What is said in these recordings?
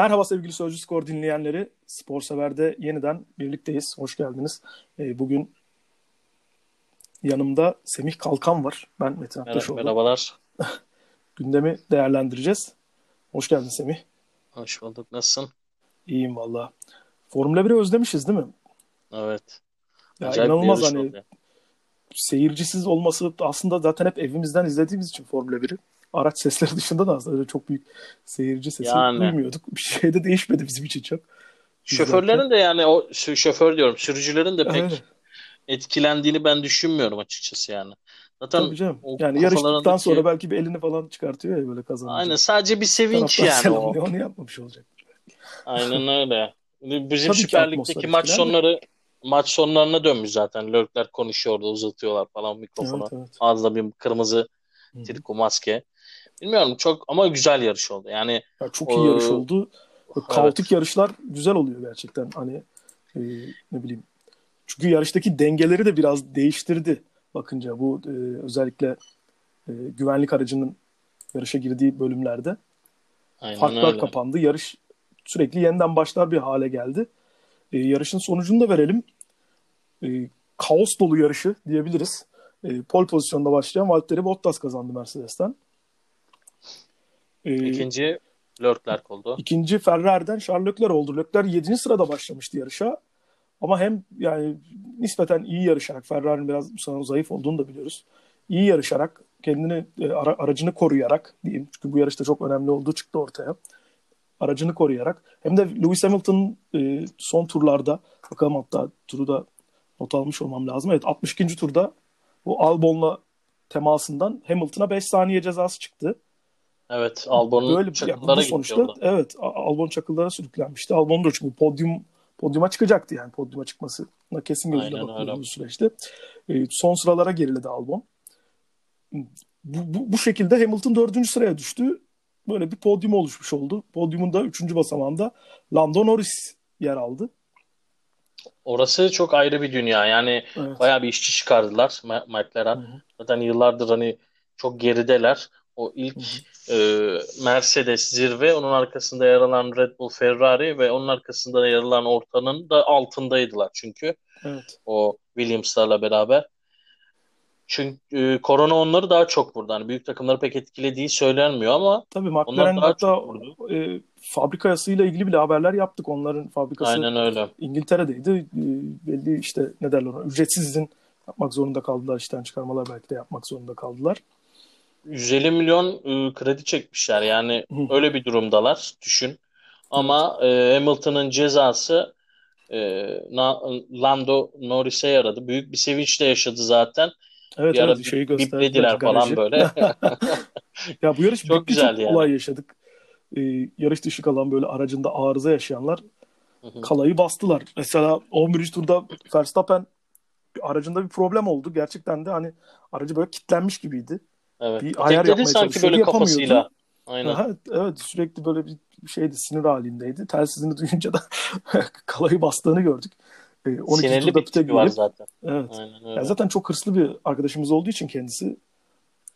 Merhaba sevgili Sözcü Skor dinleyenleri. Spor Sever'de yeniden birlikteyiz. Hoş geldiniz. Ee, bugün yanımda Semih Kalkan var. Ben Metin Aktaşoğlu. Merhabalar. Gündemi değerlendireceğiz. Hoş geldin Semih. Hoş bulduk. Nasılsın? İyiyim valla. Formula 1'i özlemişiz değil mi? Evet. Ya Acayip inanılmaz hani oldu. seyircisiz olması aslında zaten hep evimizden izlediğimiz için Formula 1'i. Araç sesleri dışında da aslında öyle çok büyük seyirci sesi Yani. duymuyorduk. Bir şey de değişmedi bizim için çok. Şoförlerin de yani o şoför diyorum sürücülerin de pek Aynen. etkilendiğini ben düşünmüyorum açıkçası yani. Zaten Tabii canım. o Yani yarıştıktan kafalarındaki- sonra belki bir elini falan çıkartıyor ya böyle kazanınca. aynen sadece bir sevinç yani o. Onu yapmamış olacak. Aynen öyle. Bizim Tabii ki Süper Lig'deki maç etkiler de. sonları maç sonlarına dönmüş zaten. Lörkler konuşuyor orada uzatıyorlar falan mikrofonu. Evet, evet. Ağzında bir kırmızı triko maske. Bilmiyorum çok ama güzel yarış oldu. Yani Ya çok iyi yarış Ee, oldu. Kaotik yarışlar güzel oluyor gerçekten. Hani e, ne bileyim. Çünkü yarıştaki dengeleri de biraz değiştirdi bakınca bu e, özellikle e, güvenlik aracının yarışa girdiği bölümlerde aynen farklar öyle. kapandı. Yarış sürekli yeniden başlar bir hale geldi. E, yarışın sonucunu da verelim. E, kaos dolu yarışı diyebiliriz. E, pole pozisyonda başlayan Valtteri Bottas kazandı Mercedes'ten. E, İkinci Leclerc oldu. İkinci Ferrari'den Charles Leclerc oldu. Leclerc 7. sırada başlamıştı yarışa. Ama hem yani nispeten iyi yarışarak Ferrari'nin biraz sene zayıf olduğunu da biliyoruz. İyi yarışarak kendini e, ara- aracını koruyarak diyeyim. Çünkü bu yarışta çok önemli olduğu çıktı ortaya. Aracını koruyarak hem de Lewis Hamilton'ın e, son turlarda bakalım hatta turu da not almış olmam lazım. Evet 62. turda bu Albon'la temasından Hamilton'a 5 saniye cezası çıktı. Evet, Albon'un Böyle çakıllara sonuçta gidiyordu. evet Albon çakıllara sürüklenmişti. Albon da çünkü podyum podyuma çıkacaktı yani podyuma çıkmasına kesin gözüyle öyle. bu süreçte. E, son sıralara geriledi Albon. Bu, bu, bu şekilde Hamilton dördüncü sıraya düştü. Böyle bir podyum oluşmuş oldu. Podyumun da üçüncü basamağında Lando Norris yer aldı. Orası çok ayrı bir dünya. Yani Evet. bayağı bir işçi çıkardılar McLaren. Hı hı. Zaten yıllardır hani çok gerideler. O ilk e, Mercedes zirve, onun arkasında yer alan Red Bull, Ferrari ve onun arkasında yer alan ortanın da altındaydılar çünkü Evet. o Williams'larla beraber. Çünkü e, korona onları daha çok vurdu. Hani büyük takımları pek etkilediği söylenmiyor ama Tabii onlar McLaren daha hatta e, fabrikasıyla ilgili bile haberler yaptık. Onların fabrikası Aynen öyle. İngiltere'deydi. Ee, Belli işte ne derler ona ücretsiz izin yapmak zorunda kaldılar. işten çıkarmalar belki de yapmak zorunda kaldılar. 150 milyon e, kredi çekmişler. Yani öyle bir durumdalar. Düşün. Ama e, Hamilton'ın cezası e, Na- Lando Norris'e yaradı. Büyük bir sevinç de yaşadı zaten. Evet Bir evet şeyi biplediler falan böyle. Ya bu yarış Çok çok yani. olay yaşadık. Ee, yarış dışı kalan böyle aracında arıza yaşayanlar Hı hı. kalayı bastılar. Mesela 11. turda Verstappen aracında bir problem oldu. Gerçekten de hani aracı böyle kilitlenmiş gibiydi. Evet. Bir ayar Tekledi sanki böyle kafasıyla. Aynen. Aha, evet sürekli böyle bir şeydi sinir halindeydi. Telsizini duyunca da kalayı bastığını gördük. Ee, 12. Sinirli bir tipi var zaten. evet. Aynen Yani öyle. zaten çok hırslı bir arkadaşımız olduğu için kendisi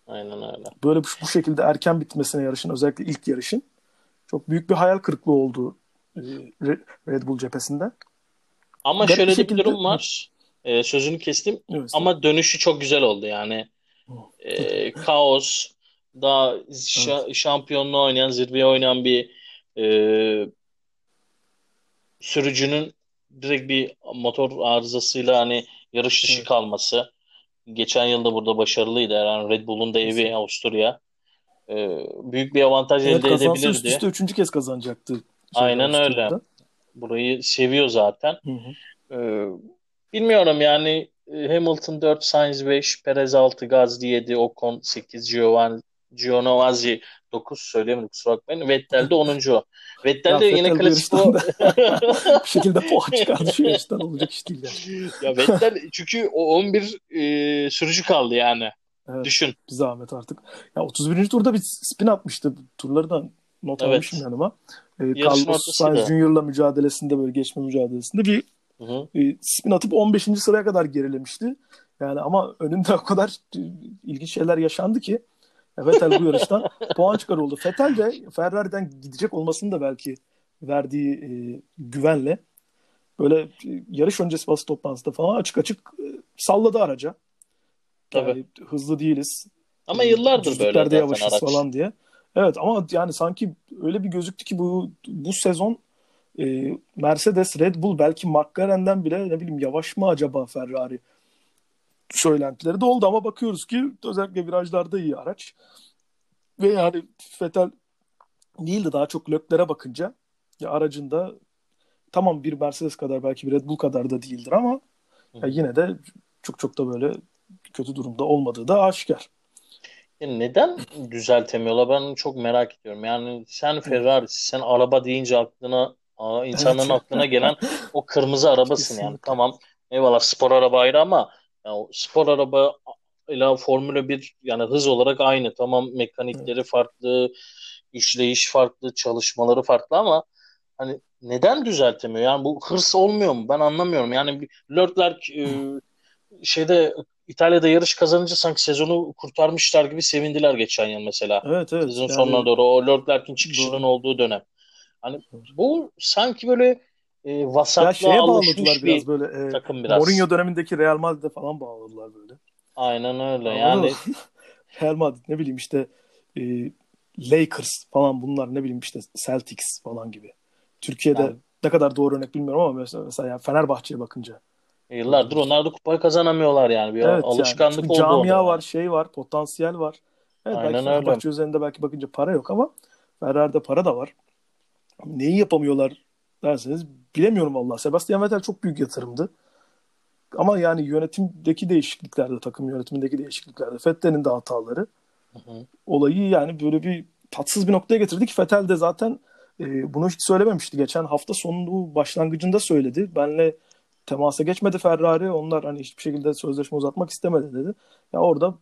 Aynen öyle. böyle bu, bu şekilde erken bitmesine yarışın özellikle ilk yarışın çok büyük bir hayal kırıklığı oldu e, Re- Red Bull cephesinde. Ama Garip şöyle bir şekilde- durum var. E, sözünü kestim. Evet. Ama dönüşü çok güzel oldu yani. E, kaos, daha şa- şampiyonluğu oynayan, zirveye oynayan bir e, sürücünün direkt bir motor arızasıyla hani yarış dışı Evet. kalması. Geçen yılda burada başarılıydı. Yani Red Bull'un da evi Kesinlikle. Avusturya. E, büyük bir avantaj Evet elde kazansa üst edebilirdi. üste üçüncü kez kazanacaktı. Aynen öyle. Burayı seviyor zaten. Hı hı. Ee, bilmiyorum yani e, Hamilton 4, Sainz 5, Perez 6, Gasly 7, Ocon 8, Giovan, Giovinazzi 9 söyleyemedim kusura bakmayın. Vettel de 10. Vettel de yine klasik o. bir şekilde puan çıkardı şu yarıştan olacak iş değil yani. Ya Vettel çünkü o 11 e, sürücü kaldı yani. Evet. Düşün. Bir zahmet artık. Ya 31. turda bir spin atmıştı. Turları da not Evet. almışım yanıma. Ee, Yarışın Carlos. Sainz Junior'la mücadelesinde böyle geçme mücadelesinde bir Hı hı. e, spin atıp 15. sıraya kadar gerilemişti. Yani ama önünde o kadar e, ilginç şeyler yaşandı ki Vettel bu yarıştan puan çıkar oldu. Vettel de Ferrari'den gidecek olmasını da belki verdiği e, güvenle böyle e, yarış öncesi basın toplantısında falan açık açık e, salladı araca. Yani Tabii. hızlı değiliz. Ama yıllardır böyle zaten yavaşız araç. falan diye. Evet ama yani sanki öyle bir gözüktü ki bu bu sezon e, Mercedes, Red Bull belki McLaren'den bile ne bileyim yavaş mı acaba Ferrari söylentileri de oldu ama bakıyoruz ki özellikle virajlarda iyi araç. Ve yani Vettel değil de daha çok Leclerc'e bakınca ya aracında tamam bir Mercedes kadar belki bir Red Bull kadar da değildir ama ya yine de çok çok da böyle kötü durumda olmadığı da aşikar. Ya neden düzeltemiyorlar? Ben çok merak ediyorum. Yani sen Ferrari, sen araba deyince aklına aa, insanların Evet. aklına gelen o kırmızı arabasın yani. Tamam eyvallah spor araba ayrı ama ya o spor araba ile Formula 1 yani hız olarak aynı. Tamam mekanikleri farklı, işleyiş farklı, çalışmaları farklı ama hani neden düzeltemiyor? Yani bu hırs olmuyor mu? Ben anlamıyorum. Yani Leclerc e, şeyde İtalya'da yarış kazanınca sanki sezonu kurtarmışlar gibi sevindiler geçen yıl mesela. Evet evet. Sezon Yani sonuna doğru o Leclerc'in çıkışının Doğru. olduğu dönem. Hani bu sanki böyle e, ya vasatlığa şeye alışmış bir biraz böyle e, takım biraz. Mourinho dönemindeki Real Madrid'e falan bağladılar böyle. Aynen öyle. Yani? Real Madrid ne bileyim işte e, Lakers falan bunlar ne bileyim işte Celtics falan gibi. Türkiye'de Yani- ne kadar doğru örnek bilmiyorum ama mesela, mesela yani Fenerbahçe'ye bakınca. yıllardır onlar da kupayı kazanamıyorlar yani. Bir Evet yani alışkanlık çünkü oldu camia orada. var, şey var, potansiyel var. Evet Aynen belki öyle. Fenerbahçe üzerinde belki bakınca para yok ama Ferrari'de para da var. Neyi yapamıyorlar derseniz bilemiyorum vallahi. Sebastian Vettel çok büyük yatırımdı. Ama yani yönetimdeki değişikliklerde, takım yönetimindeki değişikliklerde Vettel'in de hataları Hı hı. olayı yani böyle bir tatsız bir noktaya getirdi ki Vettel de zaten e, bunu hiç söylememişti. Geçen hafta sonu başlangıcında söyledi. Benle temasa geçmedi Ferrari. Onlar hani hiçbir şekilde sözleşme uzatmak istemedi dedi. Ya orada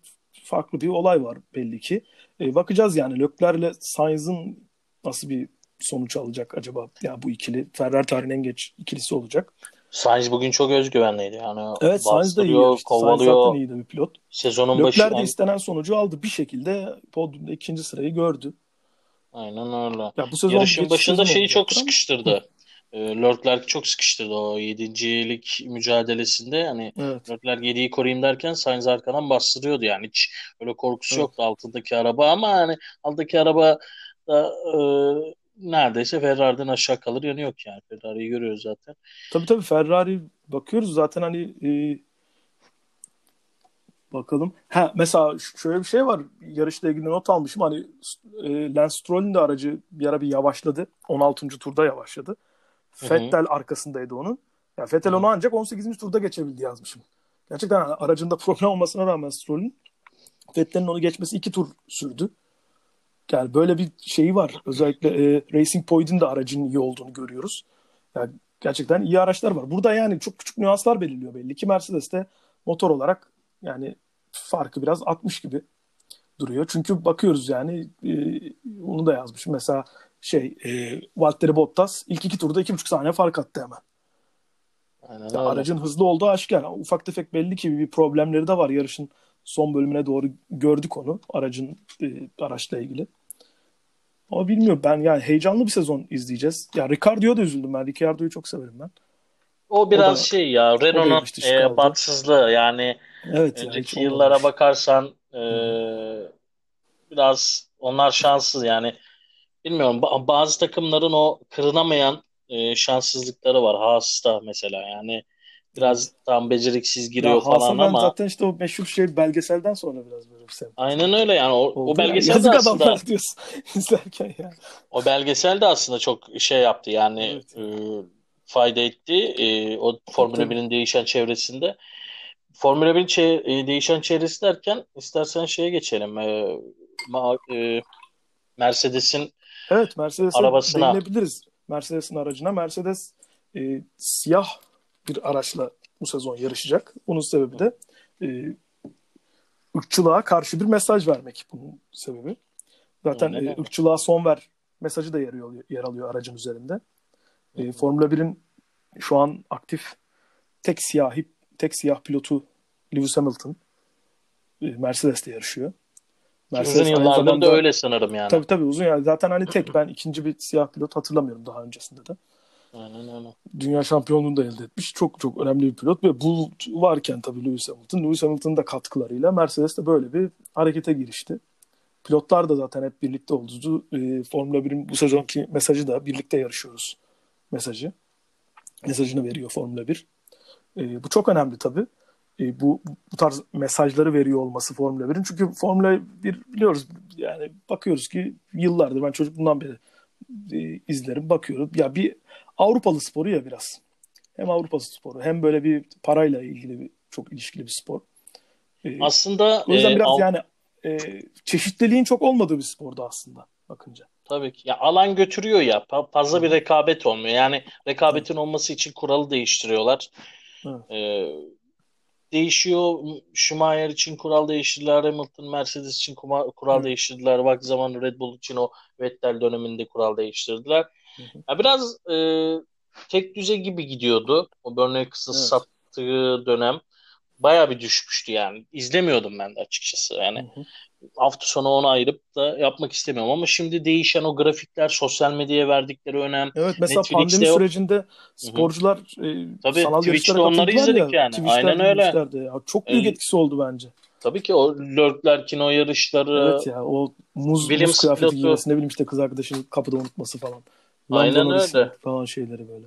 farklı bir olay var belli ki. E, bakacağız yani Leclerc'le Sainz'ın nasıl bir sonuç alacak acaba? Ya bu ikili Ferrari tarihinin en geç ikilisi olacak. Sainz bugün çok özgüvenliydi. Yani Evet Sainz de iyi yarıştı. Sainz kovalıyor. zaten iyi de bir pilot. Sezonun başı Leclerc de yani- istenen sonucu aldı. Bir şekilde podyumda ikinci sırayı gördü. Aynen öyle. Ya bu sezon Yarışın başında şeyi çok ama- sıkıştırdı. E, Leclerc çok sıkıştırdı o yedincilik mücadelesinde. Yani Evet. Leclerc 7'yi koruyayım derken Sainz arkadan bastırıyordu yani hiç öyle korkusu Evet. yoktu altındaki araba ama hani alttaki araba da e, neredeyse Ferrari'den aşağı kalır yanı yok yani. Ferrari'yi görüyoruz zaten. Tabii tabii Ferrari bakıyoruz zaten hani e, bakalım. Ha mesela şöyle bir şey var. Yarışla ilgili not almışım. Hani e, Lance Stroll'ün de aracı bir ara bir yavaşladı. 16. turda yavaşladı. Hı hı. Vettel arkasındaydı onun. Ya Vettel Hı. onu ancak 18. turda geçebildi yazmışım. Gerçekten aracında problem olmasına rağmen Stroll'ün Vettel'in onu geçmesi iki tur sürdü. Yani böyle bir şeyi var. Özellikle e, Racing Point'in de aracının iyi olduğunu görüyoruz. Yani gerçekten iyi araçlar var. Burada yani çok küçük nüanslar belirliyor belli ki Mercedes'te motor olarak yani farkı biraz 60 gibi duruyor. Çünkü bakıyoruz yani e, onu da yazmışım. Mesela şey e, Valtteri Bottas ilk iki turda iki buçuk saniye fark attı hemen. Aynen Ya aracın hızlı olduğu aşikar. Ufak tefek belli ki bir problemleri de var yarışın son bölümüne doğru gördük onu aracın e, araçla ilgili. Ama bilmiyorum ben yani heyecanlı bir sezon izleyeceğiz. Ya Ricardo'ya da üzüldüm ben. Ricardo'yu çok severim ben. O biraz da- şey ya Renault'un e, kaldı. bahtsızlığı yani Evet önceki olmamış. yıllara bakarsan e, biraz onlar şanssız yani bilmiyorum ba- bazı takımların o kırınamayan e, şanssızlıkları var Haas'ta mesela yani biraz tam beceriksiz giriyor Ya falan ama zaten işte o meşhur şey belgeselden sonra biraz böyle bir sevdim. aynen öyle yani o, Oldu o belgesel de Yazık aslında diyorsun izlerken ya. o belgesel de aslında çok şey yaptı yani Evet. e, fayda etti e, o Formula Tabii. 1'in değişen çevresinde. Formula 1'in çe- e, değişen çevresi derken istersen şeye geçelim. E, ma- e, Mercedes'in Evet Mercedes'e Arabasına. değinebiliriz. Mercedes'in aracına. Mercedes e, siyah bir araçla bu sezon yarışacak. Bunun sebebi de e, ırkçılığa karşı bir mesaj vermek bunun sebebi. Zaten e, ırkçılığa son ver mesajı da yer alıyor, yer alıyor aracın üzerinde. E, Formula 1'in şu an aktif tek siyahi tek siyah pilotu Lewis Hamilton e, Mercedes'te yarışıyor. Mercedes uzun yıllardır da öyle sanırım yani. Tabii tabii uzun yani. Zaten hani tek ben ikinci bir siyah pilot hatırlamıyorum daha öncesinde de. Aynen öyle. Dünya şampiyonluğunu da elde etmiş. Çok çok önemli bir pilot ve bu varken tabii Lewis Hamilton. Lewis Hamilton'ın da katkılarıyla Mercedes de böyle bir harekete girişti. Pilotlar da zaten hep birlikte oldu. E, Formula 1'in bu sezonki mesajı da birlikte yarışıyoruz mesajı. Mesajını veriyor Formula 1. E, bu çok önemli tabii. E, bu bu tarz mesajları veriyor olması Formula 1'in. Çünkü Formula 1 biliyoruz yani bakıyoruz ki yıllardır ben çocukluğumdan beri e, izlerim bakıyorum. Ya bir Avrupalı sporu ya biraz. Hem Avrupa sporu hem böyle bir parayla ilgili bir çok ilişkili bir spor. Ee, aslında o yüzden e, biraz al... yani e, çeşitliliğin çok olmadığı bir sporda aslında bakınca. Tabii ki. Ya alan götürüyor ya. Fazla bir rekabet olmuyor. Yani rekabetin olması için kuralı değiştiriyorlar. Evet. Ee, değişiyor. Schumacher için kural değiştirdiler. Hamilton, Mercedes için kural evet. değiştirdiler. Vakti zaman Red Bull için o Vettel döneminde kural değiştirdiler. Ya biraz e, tek düze gibi gidiyordu. O Bernie kısa evet. sattığı dönem. Baya bir düşmüştü yani. İzlemiyordum ben de açıkçası. Yani hı hı. hafta sonu onu ayırıp da yapmak istemiyorum ama şimdi değişen o grafikler, sosyal medyaya verdikleri önem. Evet mesela Netflix'te pandemi o... sürecinde sporcular e, Tabii, sanal Twitch'te onları izledik ya, yani. Aynen öyle. Ya. Çok büyük ee, etkisi oldu bence. Tabii ki o Lerklerkin o yarışları. Evet ya o muz, muz kıyafeti giymesi ne bileyim işte kız arkadaşının kapıda unutması falan. Aynen öyle. Falan şeyleri böyle.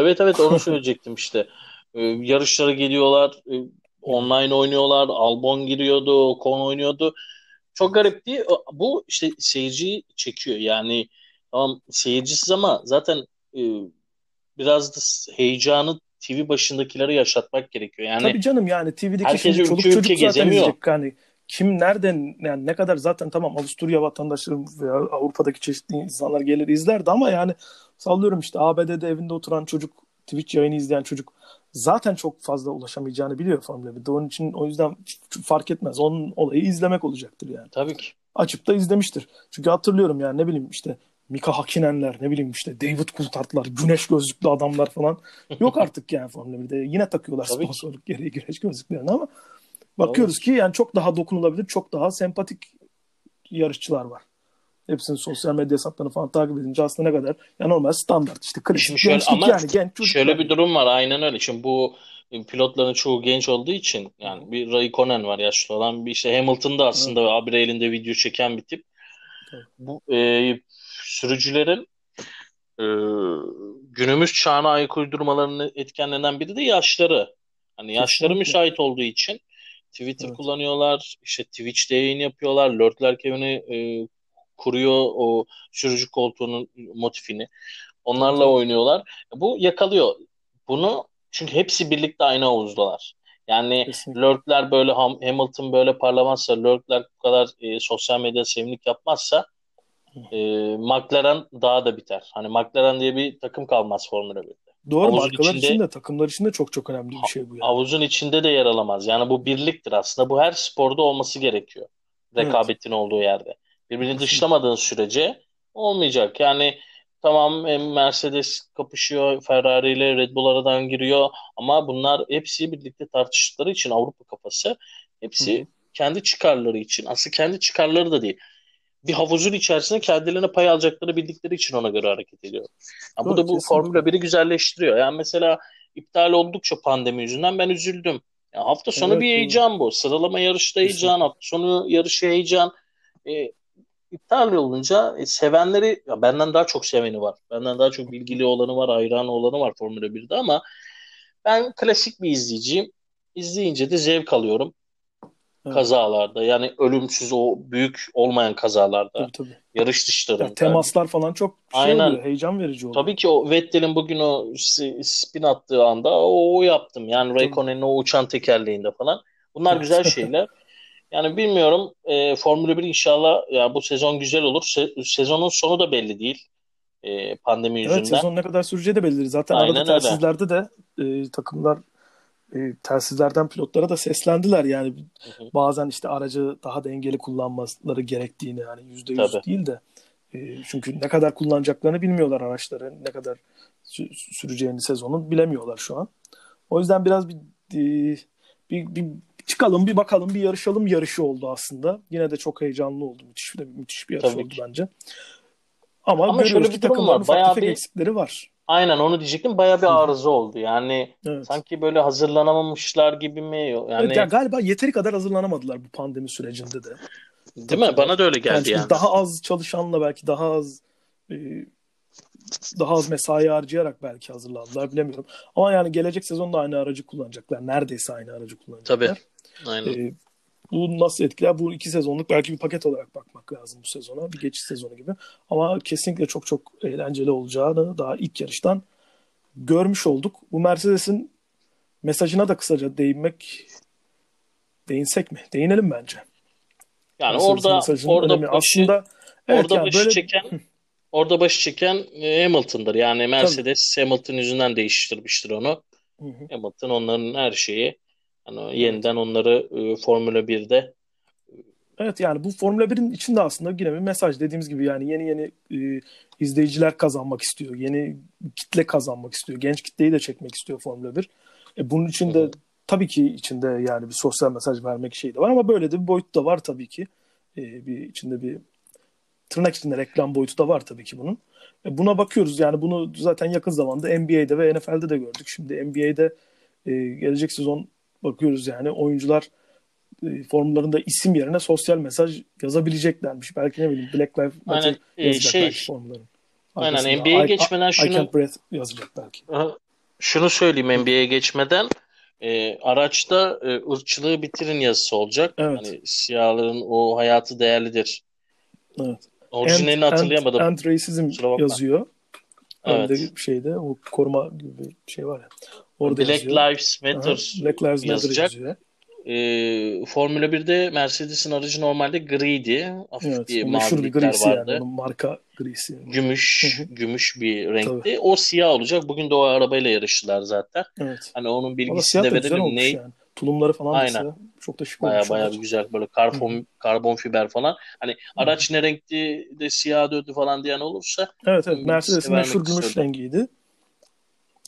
Evet evet onu söyleyecektim işte. Ee, yarışlara geliyorlar, e, online oynuyorlar, Albon giriyordu, Ocon oynuyordu. Çok garip değil. Bu işte seyirciyi çekiyor. Yani tamam seyircisiz ama zaten e, biraz da heyecanı TV başındakilere yaşatmak gerekiyor. Yani Tabii canım yani TV'deki şimdi çoluk ülke çocuk ülke zaten gezemiyor. izleyecek. Yani kim nereden yani ne kadar zaten tamam Avusturya vatandaşları veya Avrupa'daki çeşitli insanlar gelir izlerdi ama yani sallıyorum işte ABD'de evinde oturan çocuk Twitch yayını izleyen çocuk zaten çok fazla ulaşamayacağını biliyor Formula 1'de. Onun için o yüzden fark etmez. Onun olayı izlemek olacaktır yani. Tabii ki. Açıp da izlemiştir. Çünkü hatırlıyorum yani ne bileyim işte Mika Hakinenler ne bileyim işte David Coulthard'lar, güneş gözlüklü adamlar falan. Yok artık yani Formula 1'de. Yine takıyorlar Tabii sponsorluk gereği güneş gözlüklerini ama bakıyoruz Tabii. ki yani çok daha dokunulabilir, çok daha sempatik yarışçılar var. Hepsinin sosyal medya hesaplarını falan takip edince aslında ne kadar ya normal standart işte klasik Şimdi şöyle, ama yani genç çocuk. Şöyle bir durum var aynen öyle. Şimdi bu pilotların çoğu genç olduğu için yani bir Raikkonen var yaşlı olan bir işte Hamilton da aslında evet. abi elinde video çeken bir tip. Evet. Bu e, sürücülerin e, günümüz çağına ayak uydurmalarını etkenlenen biri de yaşları. Hani yaşları müsait olduğu için Twitter evet. kullanıyorlar, işte Twitch'te yayın yapıyorlar, Lordlar Kevin'i e, kuruyor o sürücü koltuğunun motifini. Onlarla oynuyorlar. Bu yakalıyor. Bunu çünkü hepsi birlikte aynı havuzdalar. Yani Kesinlikle. Lurkler böyle Hamilton böyle parlamazsa, Lurkler bu kadar e, sosyal medya sevimlik yapmazsa e, McLaren daha da biter. Hani McLaren diye bir takım kalmaz Formula 1'de. Doğru havuzun markalar içinde, içinde takımlar içinde çok çok önemli bir şey bu. Yani. Havuzun içinde de yer alamaz. Yani bu birliktir aslında. Bu her sporda olması gerekiyor. Rekabetin evet. olduğu yerde. Birbirini dışlamadığın sürece olmayacak. Yani tamam Mercedes kapışıyor, Ferrari ile Red Bull aradan giriyor ama bunlar hepsi birlikte tartıştıkları için Avrupa kafası hepsi Hı. kendi çıkarları için aslında kendi çıkarları da değil. Bir havuzun içerisinde kendilerine pay alacakları bildikleri için ona göre hareket ediyor. Yani bu da bu Formula 1'i güzelleştiriyor. Yani mesela iptal oldukça pandemi yüzünden ben üzüldüm. Yani hafta sonu evet, bir heyecan bu. Sıralama yarışta heyecan, hafta sonu yarışı heyecan. E, iptal olunca e, sevenleri ya benden daha çok seveni var. Benden daha çok bilgili olanı var, hayran olanı var Formula 1'de ama ben klasik bir izleyiciyim. İzleyince de zevk alıyorum. Evet. Kazalarda yani ölümsüz o büyük olmayan kazalarda. Tabii, tabii. Yarış dışlarında. Ya, temaslar falan çok şey Aynen. oluyor, heyecan verici oluyor. Tabii ki o Vettel'in bugün o spin attığı anda o, o yaptım. Yani Raikkonen'in o uçan tekerleğinde falan. Bunlar güzel şeyler. Yani bilmiyorum. E, Formula 1 inşallah ya bu sezon güzel olur. Se- sezonun sonu da belli değil. E, pandemi yüzünden. Evet sezon ne kadar süreceği de belli. Zaten Aynen arada telsizlerde de e, takımlar e, telsizlerden pilotlara da seslendiler. Yani hı hı. bazen işte aracı daha dengeli kullanmaları gerektiğini yani yüzde yüz değil de e, çünkü ne kadar kullanacaklarını bilmiyorlar araçları. Ne kadar süreceğini sezonun bilemiyorlar şu an. O yüzden biraz bir e, bir, bir çıkalım bir bakalım bir yarışalım yarışı oldu aslında. Yine de çok heyecanlı oldu. Müthiş bir, müthiş bir yarış Tabii oldu ki. bence. Ama, Ama şöyle bir durum var. Bayağı bir- eksikleri var. Aynen onu diyecektim. Bayağı bir arıza oldu. Yani Evet. sanki böyle hazırlanamamışlar gibi mi? Yani Evet, ya galiba yeteri kadar hazırlanamadılar bu pandemi sürecinde de. değil mi? Bana da öyle Yani geldi çünkü yani. daha az çalışanla belki daha az e, daha az mesai harcayarak belki hazırlandılar bilemiyorum. Ama yani gelecek sezonda aynı aracı kullanacaklar. Neredeyse aynı aracı kullanacaklar. Tabii. Aynen. E, bu nasıl etkiler? Bu iki sezonluk belki bir paket olarak bakmak lazım bu sezona. Bir geçiş sezonu gibi. Ama kesinlikle çok çok eğlenceli olacağını daha ilk yarıştan görmüş olduk. Bu Mercedes'in mesajına da kısaca değinmek değinsek mi? Değinelim bence. Yani Mercedes'in orada orada önemi. başı aslında evet orada yani başı böyle çeken orada başı çeken e, Hamilton'dır. Yani Mercedes Hamilton yüzünden değiştirmiştir onu. Hı hı. Hamilton onların her şeyi yani yeniden onları e, Formula 1'de Evet yani bu Formula 1'in içinde aslında yine bir mesaj dediğimiz gibi yani yeni yeni e, izleyiciler kazanmak istiyor. Yeni kitle kazanmak istiyor. Genç kitleyi de çekmek istiyor Formula 1. E, bunun için de hı. tabii ki içinde yani bir sosyal mesaj vermek şeyi de var ama böyle de bir boyut da var tabii ki. E, bir içinde bir tırnak içinde reklam boyutu da var tabii ki bunun. E, buna bakıyoruz yani bunu zaten yakın zamanda NBA'de ve NFL'de de gördük. Şimdi NBA'de e, gelecek sezon bakıyoruz yani oyuncular e, formlarında isim yerine sosyal mesaj yazabileceklermiş. Belki ne bileyim Black Lives Matter Aynen, e, şey- belki formların. Aynen, NBA'ye geçmeden I, şunu- I can't breathe yazacak belki. Aha. Şunu söyleyeyim NBA'ye geçmeden e, araçta e, ırkçılığı bitirin yazısı olacak. Evet. Hani siyahların o hayatı değerlidir. Evet. Orijinalini End- hatırlayamadım. End, end racism yazıyor. Evet. Öyle bir şeyde o koruma gibi bir şey var ya. Orada Black yazıyor. Lives Aha, Matter Black Lives Matter yazacak. yazıyor. E, Formula 1'de Mercedes'in aracı normalde griydi. Hafif Evet. bir meşhur bir grisi vardı. yani. Marka grisi. Gümüş, Hı hı. gümüş bir renkti. Tabii. O siyah olacak. Bugün de o arabayla yarıştılar zaten. Evet. Hani onun bilgisini de verelim. Ney? yani. Tulumları falan Aynen. mesela çok da şık Baya olmuş. baya araç. güzel böyle karbon karbon fiber falan. Hani araç ne renkti de siyah döndü falan diyen olursa Evet evet. Mercedes'in meşhur gümüş rengiydi.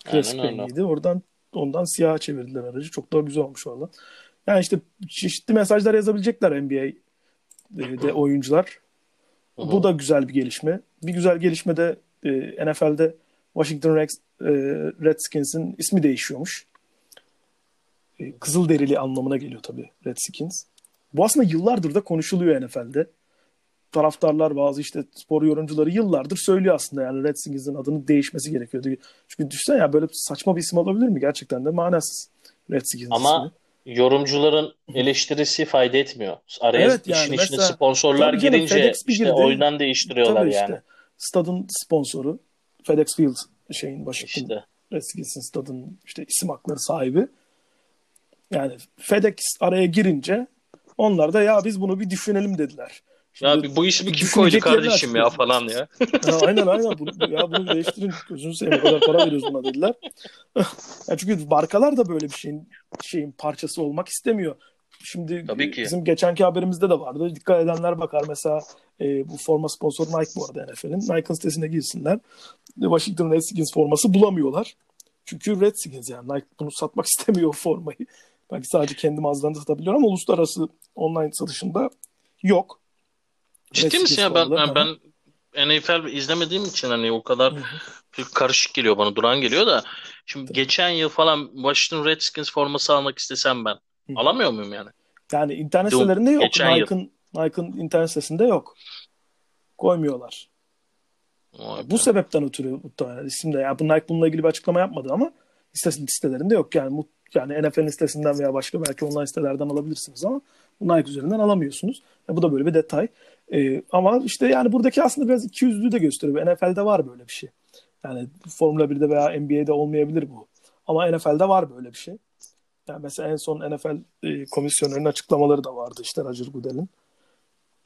Klasik Aynen öyle. rengiydi. Oradan ondan siyaha çevirdiler aracı. Çok daha güzel olmuş valla. Yani işte çeşitli mesajlar yazabilecekler NBA'de oyuncular. Hı hı. Bu da güzel bir gelişme. Bir güzel gelişme de e, NFL'de Washington Rex, e, Redskins'in ismi değişiyormuş. E, Kızılderili anlamına geliyor tabii Redskins. Bu aslında yıllardır da konuşuluyor NFL'de. Taraftarlar bazı işte spor yorumcuları yıllardır söylüyor aslında yani Redskins'in adının değişmesi gerekiyordu. Çünkü düşünsene ya böyle saçma bir isim olabilir mi? Gerçekten de manasız Redskins Ama ismi. yorumcuların eleştirisi fayda etmiyor. Araya Evet yani işin içine mesela- sponsorlar Tabii canım, girince bir işte girdi. oyundan değiştiriyorlar Tabii yani. işte stadın sponsoru FedEx Field şeyin Washington İşte. Redskins'in stadının işte isim hakları sahibi. Yani FedEx araya girince onlar da ya biz bunu bir düşünelim dediler. Ya Şimdi- bir- bu işi bir kim koydu kardeşim ya falan ya. Ya aynen aynen. Bunu, ya bunu değiştirin. Gözünü seveyim. O kadar para veriyoruz buna dediler. ya çünkü markalar da böyle bir şeyin şeyin parçası olmak istemiyor. Şimdi Tabii ki. bizim geçenki haberimizde de vardı. Dikkat edenler bakar mesela e, bu forma sponsoru Nike bu arada NFL'in. Nike'ın sitesine girsinler. Washington Redskins forması bulamıyorlar. Çünkü Redskins yani Nike bunu satmak istemiyor formayı. Belki sadece kendi mağazalarında satabiliyor ama uluslararası online satışında yok. Ciddi misin ya ben ben, ben NFL izlemediğim için hani o kadar karışık geliyor bana duran geliyor da şimdi Tabii. geçen yıl falan Washington Redskins forması almak istesem ben Hı. alamıyor muyum yani? Yani internet Doom, sitelerinde yok. geçen. Nike'ın Nike'ın internet sitesinde yok. Koymuyorlar. Vay Bu be. sebepten ötürü muhtemelen isimde. Yani bu Nike bununla ilgili bir açıklama yapmadı ama sitelerinde yok. Yani yani NFL'in sitesinden veya başka belki online sitelerden alabilirsiniz ama bu Nike üzerinden alamıyorsunuz. E, bu da böyle bir detay. E, ama işte yani buradaki aslında biraz ikiyüzlülüğü de gösteriyor. NFL'de var böyle bir şey. Yani Formula 1'de veya NBA'de olmayabilir bu. Ama NFL'de var böyle bir şey. Yani mesela en son NFL e, komisyonlarının açıklamaları da vardı işte Roger Goodell'in.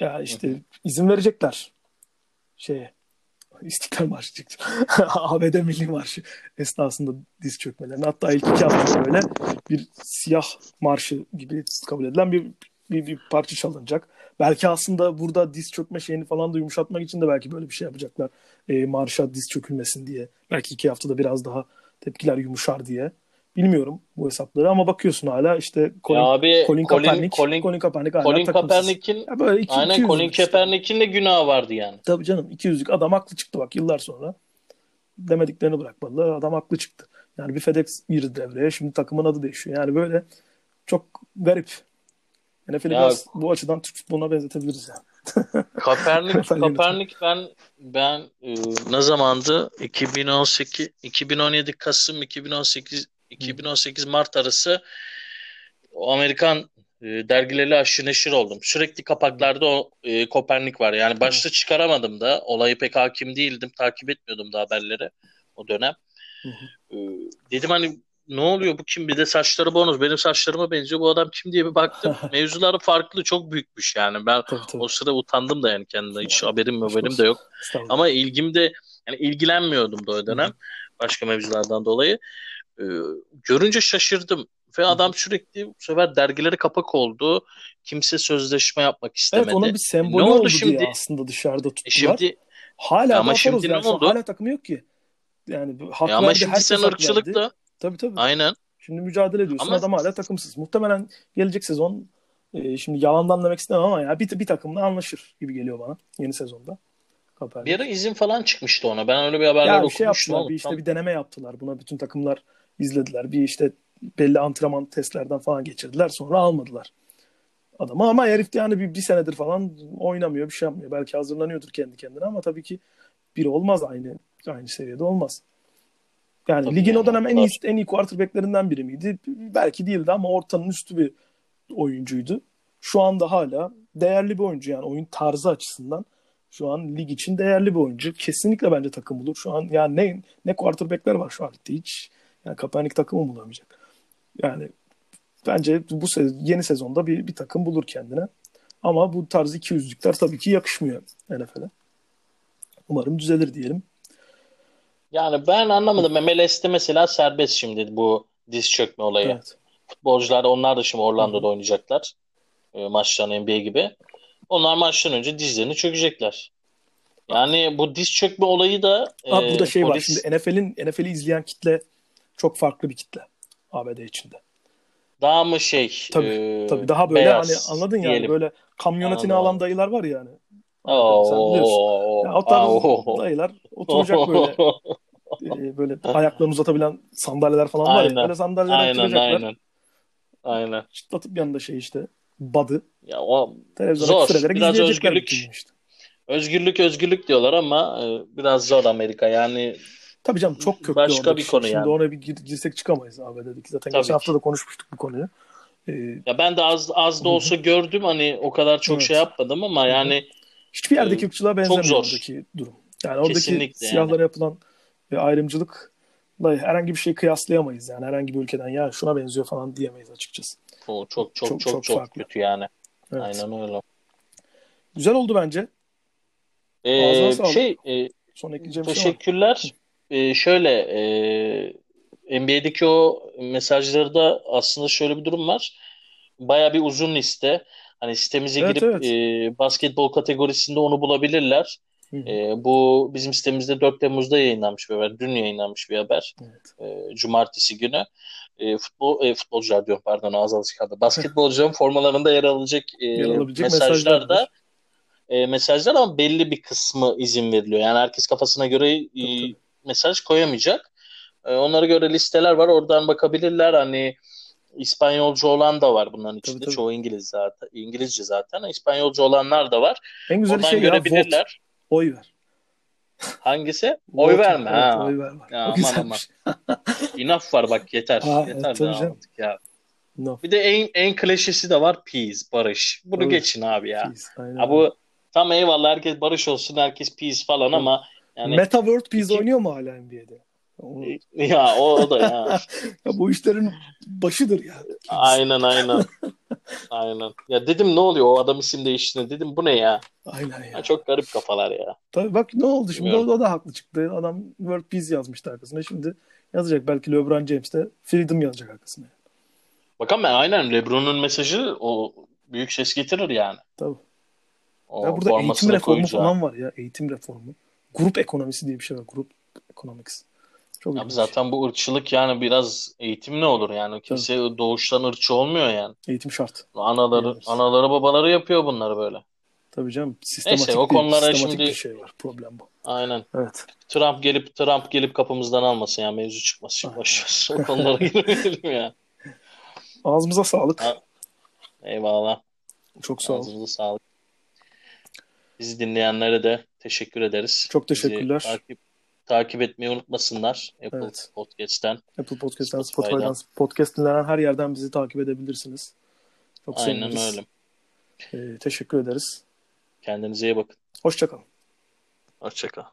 Ya işte izin verecekler şeye İstiklal Marşı çıktı. ABD Milli Marşı esnasında diz çökmelerine. Hatta ilk iki hafta böyle bir siyah marşı gibi kabul edilen bir, bir, bir parça çalınacak. Belki aslında burada diz çökme şeyini falan da yumuşatmak için de belki böyle bir şey yapacaklar. E, marşa diz çökülmesin diye. Belki iki haftada biraz daha tepkiler yumuşar diye. Bilmiyorum bu hesapları ama bakıyorsun hala işte Colin, Ya abi Colin Kaepernick, Colin Colin Kaepernick hala Colin. Kaepernick'in böyle iki, aynen 200'lük Colin işte. Kaepernick'in de günahı vardı yani. Tabii canım 200'lük adam haklı çıktı bak yıllar sonra. Demediklerini bırakmadılar. Adam haklı çıktı. Yani bir FedEx girdi devreye. Şimdi takımın adı değişiyor. Yani böyle çok garip. NFL'i Ya- biraz bu açıdan Türk futboluna benzetebiliriz yani. Kaepernick. Kaepernick ben ben e, ne zamandı? 2018 2017 Kasım 2018 2018 Mart arası o Amerikan e, dergileri aşırı neşir oldum. Sürekli kapaklarda o e, Kopernik var. Yani başta çıkaramadım da. Olayı pek hakim değildim. Takip etmiyordum da haberleri o dönem. Hı E, dedim hani ne oluyor bu kim? Bir de saçları bonus. Benim saçlarıma benziyor. Bu adam kim diye bir baktım. Mevzuları farklı. Çok büyükmüş yani. Ben Tabii tabii. o sıra utandım da yani kendime. Hiç haberim haberim olsun. de yok. Ama ilgim de yani ilgilenmiyordum da o dönem. Başka mevzulardan dolayı. Ee, görünce şaşırdım. Ve adam sürekli bu sefer dergileri kapak oldu. Kimse sözleşme yapmak istemedi. Evet onun bir sembolü Ne oldu oldu şimdi? diye aslında dışarıda E tuttular. şimdi hala Ama daha şimdi ne oldu? Hala takımı yok ki. Yani hak e ama verdi, şimdi sen hak verdi. ırkçılıkla Tabii tabii. aynen. Şimdi mücadele ediyorsun. Ama- Adam hala takımsız. Muhtemelen gelecek sezon e, şimdi yalandan demek istemem ama ya bir, bir takımla anlaşır gibi geliyor bana yeni sezonda. Kaepernick. Bir ara izin falan çıkmıştı ona. Ben öyle bir haberler Ya bir şey okumuştum yaptılar. oğlum. Bir işte bir deneme yaptılar. Buna bütün takımlar izlediler. Bir işte belli antrenman testlerden falan geçirdiler. Sonra almadılar adamı. Ama herif de yani bir, bir senedir falan oynamıyor. Bir şey yapmıyor. Belki hazırlanıyordur kendi kendine ama tabii ki biri olmaz aynı aynı seviyede olmaz. Yani Tabii ligin yani o dönem en iyi en iyi quarterbacklerinden biri miydi? Belki değildi ama ortanın üstü bir oyuncuydu. Şu anda hala değerli bir oyuncu yani oyun tarzı açısından şu an lig için değerli bir oyuncu. Kesinlikle bence takım bulur. Şu an yani ne ne quarterback'ler var şu an hiç. Yani Kaepernick takımı bulamayacak. Yani bence bu se- yeni sezonda bir, bir takım bulur kendine. Ama bu tarz 200'lükler tabii ki yakışmıyor NFL'e. Umarım düzelir diyelim. Yani ben anlamadım. MLS'te mesela serbest şimdi bu diz çökme olayı. Evet. Futbolcular onlar da şimdi Orlando'da oynayacaklar. E, maçlarını NBA gibi. Onlar maçtan önce dizlerini çökecekler. Yani bu diz çökme olayı da Abi e, burada şey var polis şimdi NFL'in NFL'i izleyen kitle çok farklı bir kitle ABD içinde. daha mı şey Tabii, e, Tabii daha böyle beyaz hani anladın yani diyelim. böyle kamyonetini Anladım. alan dayılar var yani. Oo, Sen biliyorsun. Ya tarz oo. dayılar oturacak böyle e, böyle ayaklarını uzatabilen sandalyeler falan var ya. Aynen. Böyle sandalyelere Aynen oturacaklar. aynen. Aynen. Çıtlatıp yanında şey işte badı. Ya o Televizyona Zor. Biraz özgürlük. işte. özgürlük özgürlük diyorlar ama e, biraz zor Amerika. Yani Tabii canım çok köklü Başka oradaki bir şey. konu Şimdi yani. ona bir gir- girsek çıkamayız ABD'deki. Zaten Tabii geçen hafta da konuşmuştuk bu konuyu. Ee, ya ben de az az da olsa gördüm hani o kadar çok Evet. şey yapmadım ama hı. yani hiçbir yerdeki Ee, ırkçılığa benzemiyor oradaki durum. Yani oradaki Kesinlikle yani. siyahlara yapılan e, ayrımcılık herhangi bir şey kıyaslayamayız yani herhangi bir ülkeden ya şuna benziyor falan diyemeyiz açıkçası. o çok çok Çok- çok çok, çok kötü yani. Evet. Aynen öyle. Güzel oldu bence. Ee, şey e, Son ekleyeceğim bir şey Ee, şöyle e, NBA'deki o mesajları da aslında şöyle bir durum var. Baya bir uzun liste. Hani sitemize Evet, girip evet. e, basketbol kategorisinde onu bulabilirler. Hı hı. E, bu bizim sitemizde 4 Temmuz'da yayınlanmış bir haber. Dün yayınlanmış bir haber. Evet. E, Cumartesi günü. E, futbol e, futbolcular diyorum pardon ağız alışkanlığı. Basketbolcuların formalarında yer alacak e, Yer mesajlar da e, mesajlar ama belli bir kısmı izin veriliyor. Yani herkes kafasına göre e, tabii. Mesaj koyamayacak. E, onlara göre listeler var. Oradan bakabilirler. Hani İspanyolca olan da var bunların içinde. tabii. Çoğu İngiliz zaten. İngilizce zaten. İspanyolca olanlar da var. En güzel Oradan şey ya görebilirler. Oy ver. Hangisi? Oy Vote, verme evet, ha. Oy ver var. Ya aman güzelmiş. Enough var bak yeter. Evet, yeter tabii daha canım. artık ya. No. Bir de en en klişesi de var peace, barış. Bunu Tabii. geçin abi ya. Peace, aynen öyle. bu tam eyvallah herkes barış olsun, herkes peace falan ama yani Meta World Peace iki- oynuyor mu hala NBA'de? O- ya o, o da ya. ya bu işlerin başıdır ya. aynen aynen. Aynen. Ya dedim ne oluyor o adam isim değiştiğinde dedim bu ne ya? Aynen ya. ya çok garip kafalar ya. Tabii bak ne oldu şimdi Bilmiyorum. o, o da haklı çıktı. Adam World Peace yazmıştı arkasına. Şimdi yazacak belki LeBron James de Freedom yazacak arkasına. Bakalım ben aynen LeBron'un mesajı o büyük ses getirir yani. Tabii. O Ya burada eğitim reformu koyacağı. falan var ya. Eğitim reformu. Grup ekonomisi diye bir şey var. Grup economics. Çok Abi ilginç. zaten bu ırkçılık yani biraz eğitimli olur yani. Kimse doğuştan ırkçı olmuyor yani. Eğitim şart. Anaları, Diyebiliriz. anaları babaları yapıyor bunları böyle. Tabii canım. Sistematik, o bir, konulara sistematik şimdi- bir şey var. Problem bu. Aynen. Evet. Trump gelip Trump gelip kapımızdan almasın ya mevzu çıkmasın. Boş. O konulara girmeyelim ya. Ağzımıza sağlık. Ha. Eyvallah. Çok sağ ol. Ağzınıza sağlık. Bizi dinleyenlere de teşekkür ederiz. Çok Bizi teşekkürler. takip, takip etmeyi unutmasınlar Apple Evet. Podcast'ten. Apple Podcast'ten, Spotify'dan. Spotify'dan, podcast dinlenen her yerden bizi takip edebilirsiniz. Çok Aynen seviniriz. öyle. Ee, teşekkür ederiz. Kendinize iyi bakın. Hoşçakalın. Hoşçakalın.